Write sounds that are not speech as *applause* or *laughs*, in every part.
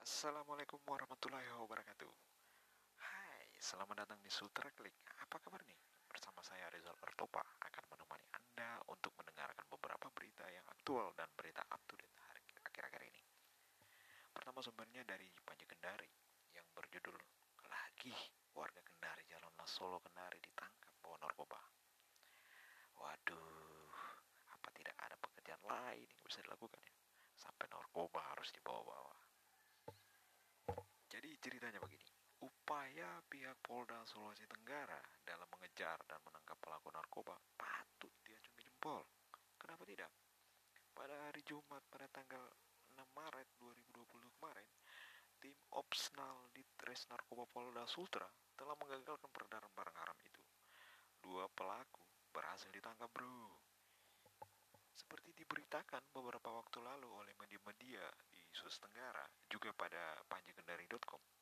Assalamualaikum warahmatullahi wabarakatuh Hai, selamat datang di Sutra Klik Apa kabar nih? Bersama saya Rizal Ertopa akan menemani Anda untuk mendengarkan beberapa berita yang aktual dan berita up to date hari akhir-akhir ini Pertama sumbernya dari Panji Kendari yang berjudul Lagi warga Kendari Jalan Solo Kendari ditangkap bawa narkoba Waduh, apa tidak ada pekerjaan lain yang bisa dilakukan ya? Sampai narkoba harus dibawa-bawa jadi ceritanya begini, upaya pihak Polda Sulawesi Tenggara dalam mengejar dan menangkap pelaku narkoba patut diacungi jempol. Kenapa tidak? Pada hari Jumat pada tanggal 6 Maret 2020 kemarin, tim Opsnal di Tres Narkoba Polda Sultra telah menggagalkan peredaran barang haram itu. Dua pelaku berhasil ditangkap bro. Seperti diberitakan beberapa waktu lalu oleh media-media di Sulawesi Tenggara, juga pada panjikendari.com,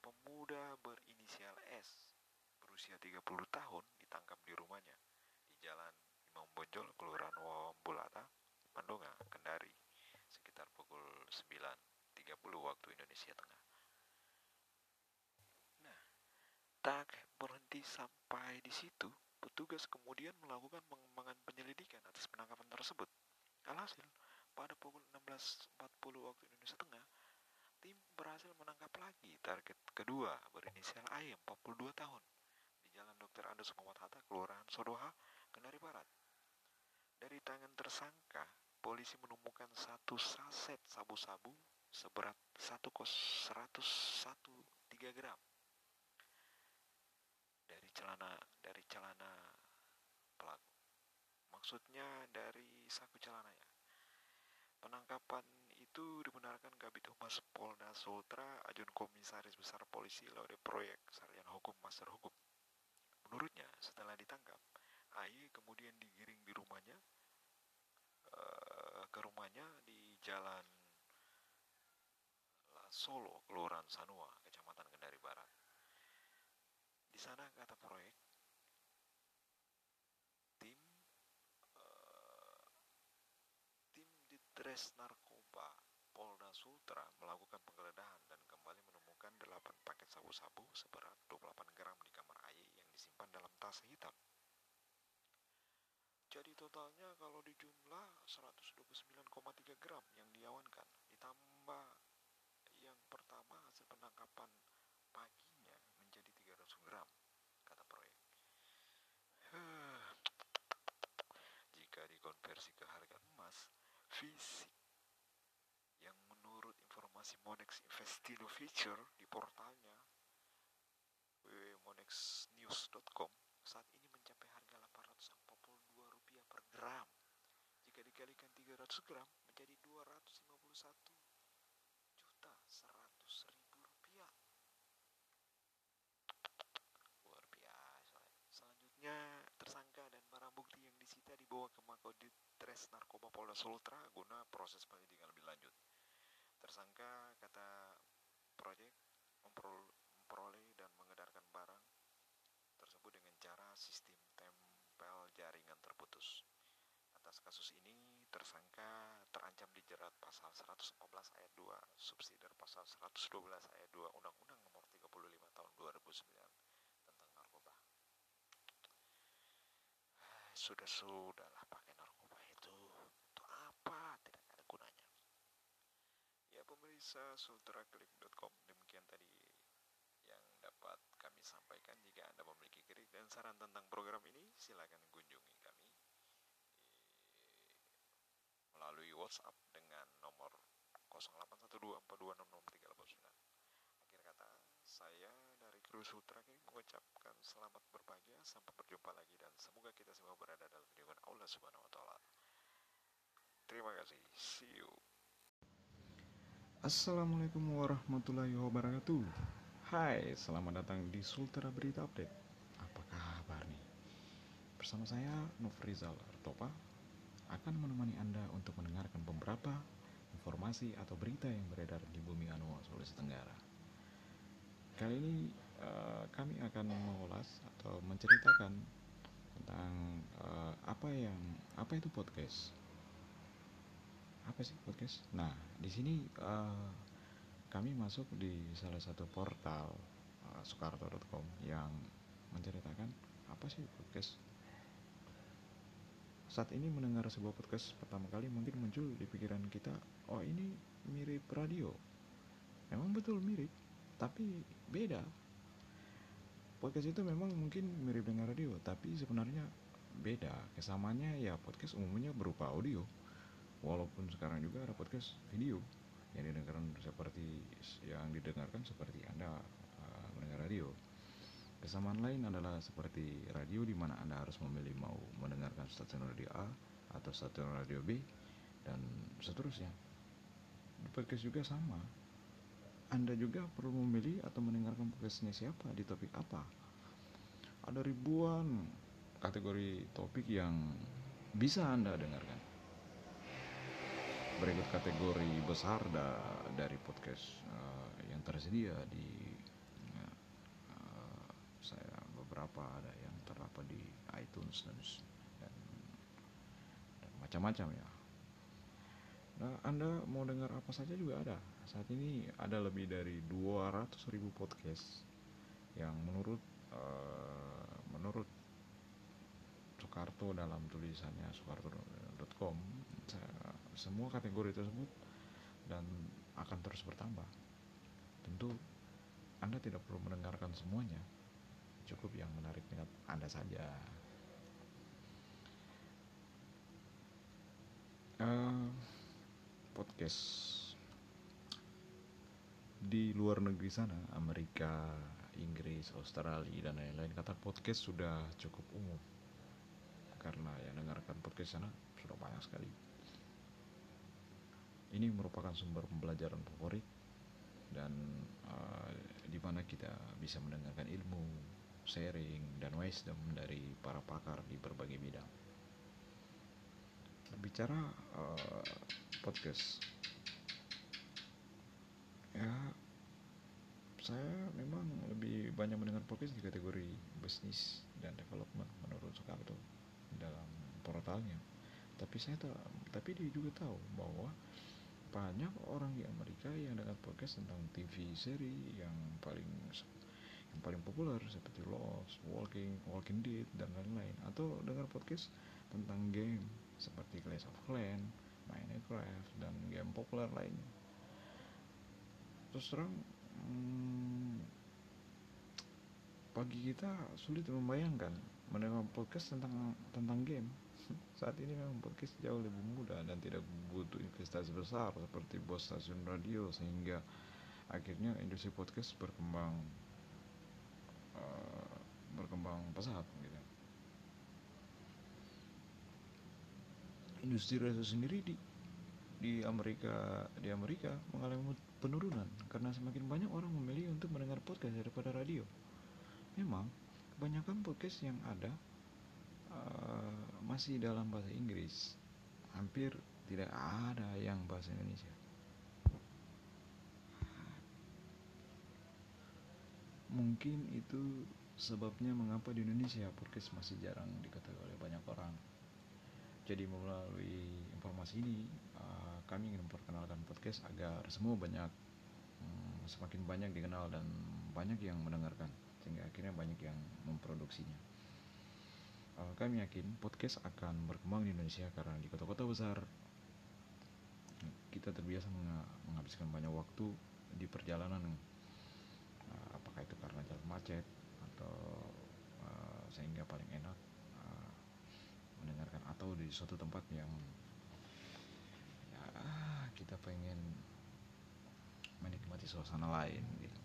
pemuda berinisial S berusia 30 tahun ditangkap di rumahnya di Jalan Imam Bonjol, Kelurahan Wambulata, Mandonga, Kendari, sekitar pukul 9.30 waktu Indonesia Tengah. Nah, tak berhenti sampai di situ, Petugas kemudian melakukan pengembangan penyelidikan atas penangkapan tersebut. Alhasil, pada pukul 16.40 waktu Indonesia Tengah, tim berhasil menangkap lagi target kedua berinisial AY 42 tahun di Jalan Dr. Andes Muhammad Hatta, Kelurahan Sodoha, Kendari Barat. Dari tangan tersangka, polisi menemukan satu saset sabu-sabu seberat 101 101 gram dari celana dari celana pelaku. Maksudnya dari saku celana ya. Penangkapan itu dibenarkan Kabit Humas Polda Sultra, Ajun Komisaris Besar Polisi Laude Proyek Sarjana Hukum Master Hukum. Menurutnya, setelah ditangkap, AY kemudian digiring di rumahnya uh, ke rumahnya di Jalan La Solo, Kelurahan Sanua, Kecamatan Kendari Barat. Di sana kata proyek, tim uh, tim Ditres Narkoba Sultra melakukan penggeledahan dan kembali menemukan 8 paket sabu-sabu seberat 28 gram di kamar AY yang disimpan dalam tas hitam. Jadi totalnya kalau dijumlah 129,3 gram yang diawankan ditambah yang pertama hasil penangkapan paginya menjadi 300 gram, kata proyek. Jika dikonversi ke harga emas, fisik yang menurut informasi Monex Investino Future di portalnya www.monexnews.com saat ini mencapai harga 842 rupiah per gram. Jika dikalikan 300 gram menjadi 251 juta 100 ribu rupiah. Selanjutnya, tersangka dan barang bukti yang disita dibawa ke Makodim Tres Narkoba Polda Sultra guna proses penyelidikan lebih lanjut. Tersangka, kata proyek, memperoleh dan mengedarkan barang tersebut dengan cara sistem tempel jaringan terputus. Atas kasus ini, tersangka terancam dijerat pasal 114 ayat 2 subsidi pasal 112 ayat 2 Undang-Undang Nomor 35 Tahun 2009 sudah-sudahlah pakai narkoba itu untuk apa tidak ada gunanya pemirsa sultraklik.com demikian tadi yang dapat kami sampaikan jika anda memiliki kritik dan saran tentang program ini silakan kunjungi kami melalui WhatsApp dengan nomor 0812426639 akhir kata, saya dari kru Sutra ini mengucapkan selamat berbahagia sampai berjumpa lagi dan semoga kita semua berada dalam lindungan Allah Subhanahu wa taala. Terima kasih. See you. Assalamualaikum warahmatullahi wabarakatuh. Hai, selamat datang di Sultra Berita Update. Apa kabar nih? Bersama saya Nufrizal Artopa akan menemani Anda untuk mendengarkan beberapa informasi atau berita yang beredar di bumi Anua, Sulawesi Tenggara. Kali ini uh, kami akan mengulas atau menceritakan tentang uh, apa yang apa itu podcast. Apa sih podcast? Nah, di sini uh, kami masuk di salah satu portal uh, soekarto.com yang menceritakan apa sih podcast. Saat ini mendengar sebuah podcast pertama kali mungkin muncul di pikiran kita oh ini mirip radio. Memang betul mirip tapi beda. Podcast itu memang mungkin mirip dengan radio tapi sebenarnya beda. Kesamaannya ya podcast umumnya berupa audio walaupun sekarang juga ada podcast video yang didengarkan seperti yang didengarkan seperti anda uh, mendengar radio Kesamaan lain adalah seperti radio di mana Anda harus memilih mau mendengarkan stasiun radio A atau stasiun radio B dan seterusnya. Di podcast juga sama. Anda juga perlu memilih atau mendengarkan podcastnya siapa di topik apa. Ada ribuan kategori topik yang bisa Anda dengarkan. Berikut kategori besar da dari podcast uh, yang tersedia di beberapa ada yang terdapat di iTunes dan dan, dan macam-macam ya. Nah, Anda mau dengar apa saja juga ada. Saat ini ada lebih dari 200 ribu podcast yang menurut uh, menurut Soekarto dalam tulisannya soekarto.com semua kategori tersebut dan akan terus bertambah. Tentu Anda tidak perlu mendengarkan semuanya, cukup yang menarik minat Anda saja. Uh, podcast di luar negeri sana, Amerika, Inggris, Australia dan lain-lain kata podcast sudah cukup umum karena yang dengarkan podcast sana sudah banyak sekali. Ini merupakan sumber pembelajaran favorit dan uh, di mana kita bisa mendengarkan ilmu, sharing dan wisdom dari para pakar di berbagai bidang. Bicara uh, podcast, ya saya memang lebih banyak mendengar podcast di kategori bisnis dan development menurut Soekarto dalam portalnya. Tapi saya tak, tapi dia juga tahu bahwa banyak orang di Amerika yang dengar podcast tentang TV seri yang paling yang paling populer seperti Lost, Walking, Walking Dead dan lain-lain atau dengar podcast tentang game seperti Clash of Clans, Minecraft dan game populer lainnya. Terus terang hmm, pagi kita sulit membayangkan mendengar podcast tentang tentang game. *laughs* Saat ini memang podcast jauh lebih mudah dan tidak butuh investasi besar seperti bos stasiun radio sehingga akhirnya industri podcast berkembang uh, berkembang pesat gitu. Industri radio sendiri di di Amerika di Amerika mengalami penurunan karena semakin banyak orang memilih untuk mendengar podcast daripada radio. Memang kebanyakan podcast yang ada uh, masih dalam bahasa Inggris, hampir tidak ada yang bahasa Indonesia. Mungkin itu sebabnya mengapa di Indonesia podcast masih jarang diketahui oleh banyak orang. Jadi melalui informasi ini uh, kami ingin memperkenalkan podcast agar semua banyak um, semakin banyak dikenal dan banyak yang mendengarkan sehingga akhirnya banyak yang memproduksinya. Uh, kami yakin podcast akan berkembang di Indonesia karena di kota-kota besar kita terbiasa menghabiskan banyak waktu di perjalanan apakah itu karena jalan macet atau uh, sehingga paling enak mendengarkan atau di suatu tempat yang ya kita pengen menikmati suasana lain gitu.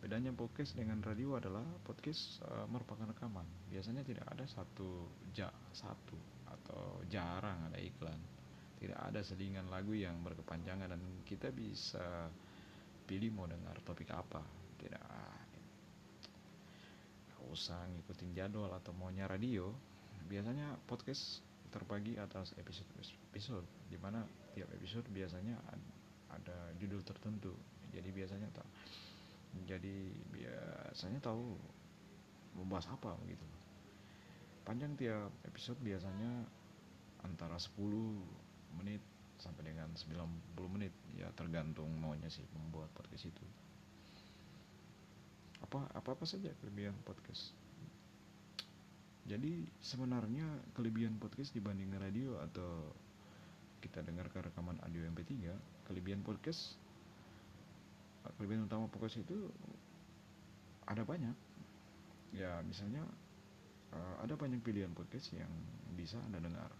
Bedanya podcast dengan radio adalah podcast uh, merupakan rekaman. Biasanya tidak ada satu ja satu atau jarang ada iklan. Tidak ada selingan lagu yang berkepanjangan dan kita bisa pilih mau dengar topik apa tidak usah ngikutin jadwal atau maunya radio biasanya podcast terbagi atas episode episode di mana tiap episode biasanya ada judul tertentu jadi biasanya tak jadi biasanya tahu membahas apa gitu. Panjang tiap episode biasanya antara 10 menit sampai dengan 90 menit. Ya tergantung maunya sih membuat podcast itu. Apa apa apa saja kelebihan podcast. Jadi sebenarnya kelebihan podcast dibanding radio atau kita dengarkan rekaman audio MP3 kelebihan podcast kelebihan utama podcast itu ada banyak. Ya misalnya uh, ada banyak pilihan podcast yang bisa anda dengar.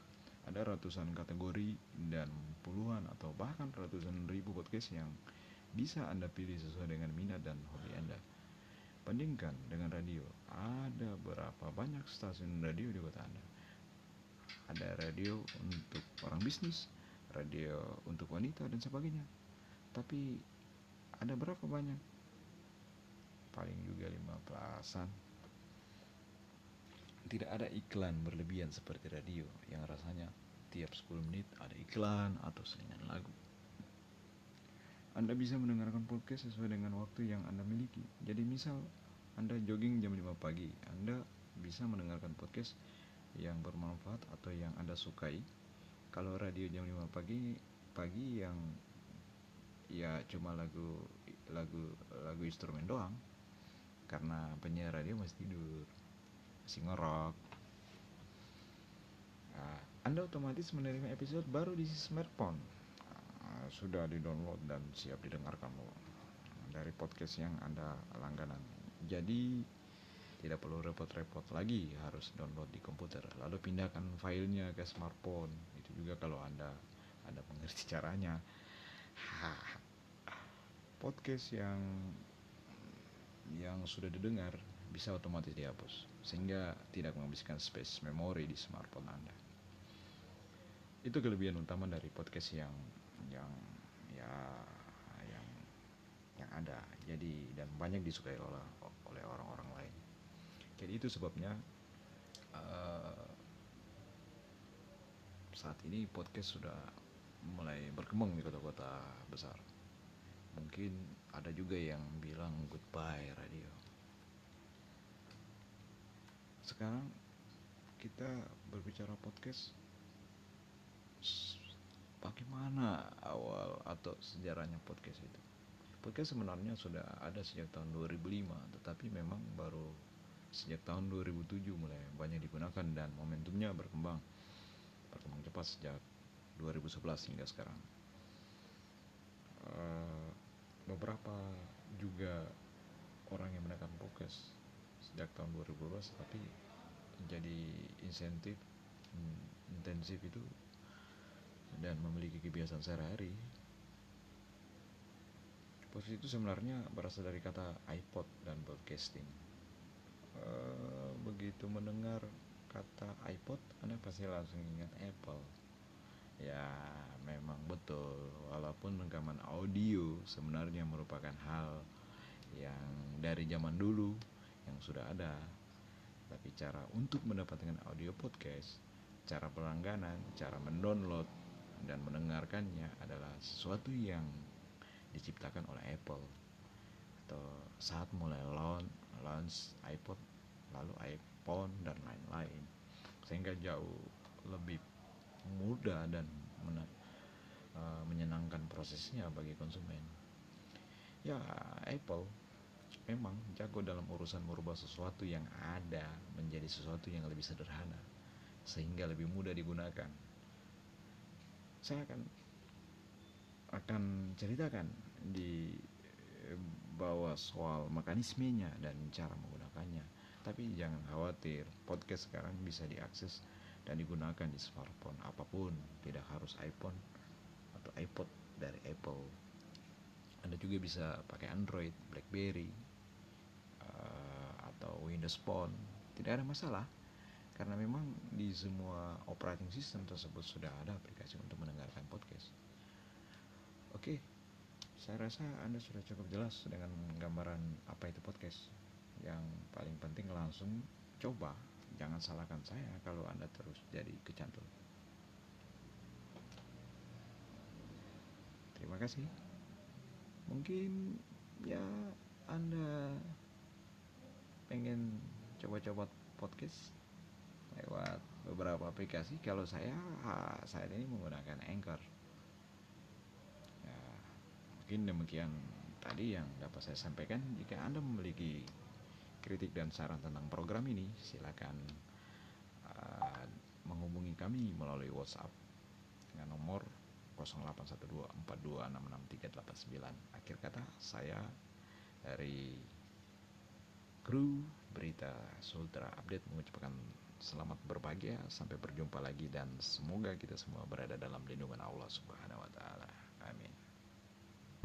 Ada ratusan kategori dan puluhan atau bahkan ratusan ribu podcast yang bisa anda pilih sesuai dengan minat dan hobi anda. Bandingkan dengan radio. Ada berapa banyak stasiun radio di kota anda? Ada radio untuk orang bisnis, radio untuk wanita dan sebagainya. Tapi ada berapa banyak? Paling juga lima belasan. Tidak ada iklan berlebihan seperti radio yang rasanya tiap 10 menit ada iklan atau selingan lagu. Anda bisa mendengarkan podcast sesuai dengan waktu yang Anda miliki. Jadi misal Anda jogging jam 5 pagi, Anda bisa mendengarkan podcast yang bermanfaat atau yang Anda sukai. Kalau radio jam 5 pagi pagi yang ya cuma lagu lagu lagu instrumen doang. Karena penyiar radio masih tidur masih ngorok nah, anda otomatis menerima episode baru di smartphone. Nah, sudah di download dan siap didengarkan loh dari podcast yang anda langganan. Jadi tidak perlu repot-repot lagi harus download di komputer. Lalu pindahkan filenya ke smartphone. Itu juga kalau anda anda mengerti caranya podcast yang yang sudah didengar bisa otomatis dihapus sehingga tidak menghabiskan space memori di smartphone anda. Itu kelebihan utama dari podcast yang yang ya yang yang ada. Jadi dan banyak disukai oleh oleh orang-orang lain. Jadi itu sebabnya uh, saat ini podcast sudah mulai berkembang di kota-kota besar. Mungkin ada juga yang bilang goodbye radio. Sekarang kita berbicara podcast bagaimana awal atau sejarahnya podcast itu. Podcast sebenarnya sudah ada sejak tahun 2005, tetapi memang baru sejak tahun 2007 mulai banyak digunakan dan momentumnya berkembang berkembang cepat sejak 2011 hingga sekarang. Uh, beberapa juga orang yang menekan podcast sejak tahun 2012 tapi jadi insentif intensif itu dan memiliki kebiasaan sehari-hari. Podcast itu sebenarnya berasal dari kata iPod dan broadcasting. Eh, begitu mendengar kata iPod anda pasti langsung ingat Apple ya memang betul. Walaupun rekaman audio sebenarnya merupakan hal yang dari zaman dulu yang sudah ada. Tapi cara untuk mendapatkan audio podcast cara pelangganan cara mendownload dan mendengarkannya adalah sesuatu yang diciptakan oleh Apple. Atau saat mulai launch iPod lalu iPhone dan lain-lain. Sehingga jauh lebih mudah dan uh, menyenangkan prosesnya bagi konsumen ya Apple memang jago dalam urusan merubah sesuatu yang ada menjadi sesuatu yang lebih sederhana sehingga lebih mudah digunakan saya akan akan ceritakan di bahwa soal mekanismenya dan cara menggunakannya. Tapi jangan khawatir, podcast sekarang bisa diakses dan digunakan di smartphone apa pun, tidak harus iPhone atau iPod dari Apple. Anda juga bisa pakai Android, BlackBerry, uh, atau Windows Phone, tidak ada masalah karena memang di semua operating system tersebut sudah ada aplikasi untuk mendengarkan podcast. Oke, saya rasa Anda sudah cukup jelas dengan gambaran apa itu podcast. Yang paling penting langsung coba, jangan salahkan saya kalau Anda terus jadi kecantul. Terima kasih. Mungkin ya Anda pengen coba-coba podcast lewat beberapa aplikasi. Kalau saya saat ini menggunakan Anchor Mungkin demikian tadi yang dapat saya sampaikan. Jika Anda memiliki kritik dan saran tentang program ini, silakan uh, menghubungi kami melalui WhatsApp dengan nomor 0812426639. Akhir kata saya dari kru berita Sultra Update mengucapkan selamat berbahagia sampai berjumpa lagi dan semoga kita semua berada dalam lindungan Allah Subhanahu wa taala. Amin.